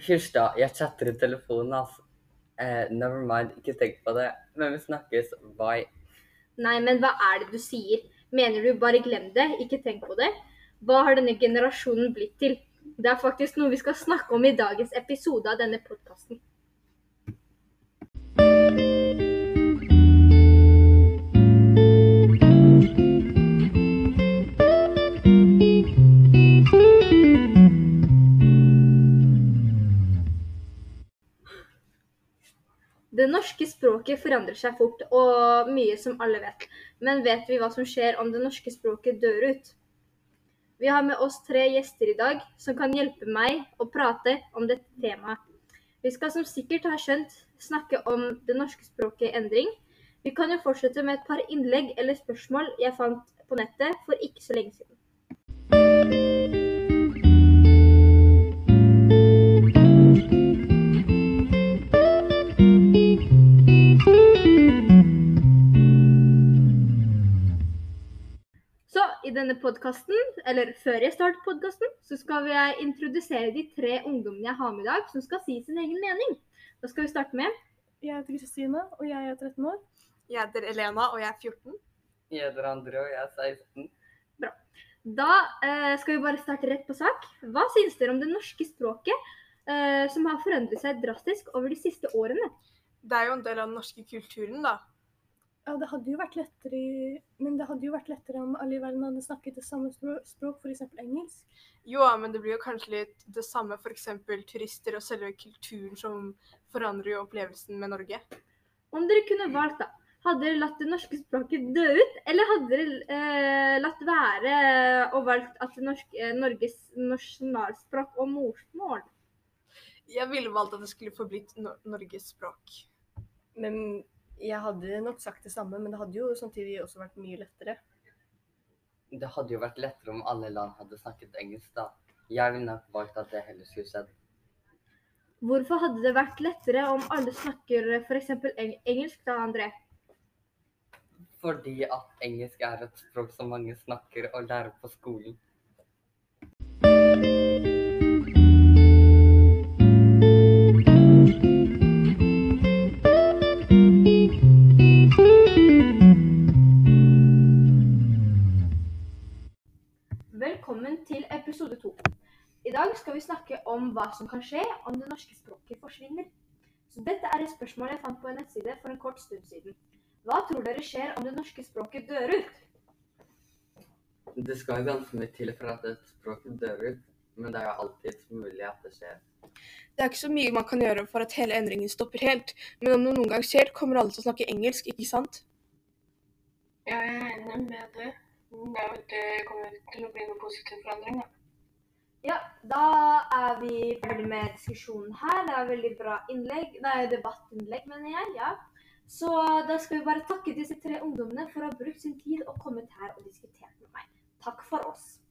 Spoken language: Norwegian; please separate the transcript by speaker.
Speaker 1: Hysj da, jeg chatter i telefonen, altså. Uh, never mind, ikke tenk på det. Men vi snakkes. Bye.
Speaker 2: Nei, men hva er det du sier? Mener du bare glem det, ikke tenk på det? Hva har denne generasjonen blitt til? Det er faktisk noe vi skal snakke om i dagens episode av denne podkasten. Det norske språket forandrer seg fort, og mye som alle vet. Men vet vi hva som skjer om det norske språket dør ut? Vi har med oss tre gjester i dag som kan hjelpe meg å prate om dette temaet. Vi skal som sikkert har skjønt snakke om det norske språket endring. Vi kan jo fortsette med et par innlegg eller spørsmål jeg fant på nettet for ikke så lenge siden. I denne podkasten, eller før jeg starter podkasten, så skal jeg introdusere de tre ungdommene jeg har med i dag, som skal si sin egen mening. Da skal vi starte med
Speaker 3: Jeg heter Kristine, og jeg er 13 år.
Speaker 4: Jeg heter Elena, og jeg er 14.
Speaker 1: Jeg heter André, og jeg er 16. Bra.
Speaker 2: Da eh, skal vi bare starte rett på sak. Hva synes dere om det norske språket, eh, som har forandret seg drastisk over de siste årene?
Speaker 4: Det er jo en del av den norske kulturen, da.
Speaker 3: Ja, det hadde jo vært lettere Men det hadde jo vært lettere om alle i verden hadde snakket det samme språk, f.eks. engelsk.
Speaker 4: Jo, men det blir jo kanskje litt det samme f.eks. turister og selve kulturen som forandrer jo opplevelsen med Norge.
Speaker 2: Om dere kunne valgt, da. Hadde dere latt det norske språket dø ut, eller hadde dere eh, latt være og valgt at det norske, eh, Norges nasjonalspråk og morsmål?
Speaker 4: Jeg ville valgt at det skulle forblitt no Norges språk.
Speaker 5: Men jeg hadde nok sagt det samme, men det hadde jo samtidig også vært mye lettere.
Speaker 1: Det hadde jo vært lettere om alle land hadde snakket engelsk, da. Jeg ville nok valgt at det heller skulle skjedd.
Speaker 2: Hvorfor hadde det vært lettere om alle snakker f.eks. Eng engelsk, da, André?
Speaker 1: Fordi at engelsk er et språk som mange snakker og lærer på skolen.
Speaker 2: Episode to. I dag skal vi snakke om hva som kan skje om det norske språket forsvinner. Så dette er et spørsmål jeg fant på en nettside for en kort stund siden. Hva tror dere skjer om det norske språket dør ut?
Speaker 1: Det skal ganske mye til for at et språk dør ut, men det er jo alltid mulig at det skjer.
Speaker 6: Det er ikke så mye man kan gjøre for at hele endringen stopper helt, men om det noen gang skjer, kommer alle til å snakke engelsk, ikke sant?
Speaker 7: Ja, jeg er enig med det. Det, er det kommer til å bli noe positiv forandring. Da.
Speaker 2: Ja, da er vi ferdig med diskusjonen her. Det er veldig bra innlegg. Nei, debattinnlegg, mener jeg. ja. Så da skal vi bare takke disse tre ungdommene for å ha brukt sin tid og kommet her og diskutert med meg. Takk for oss.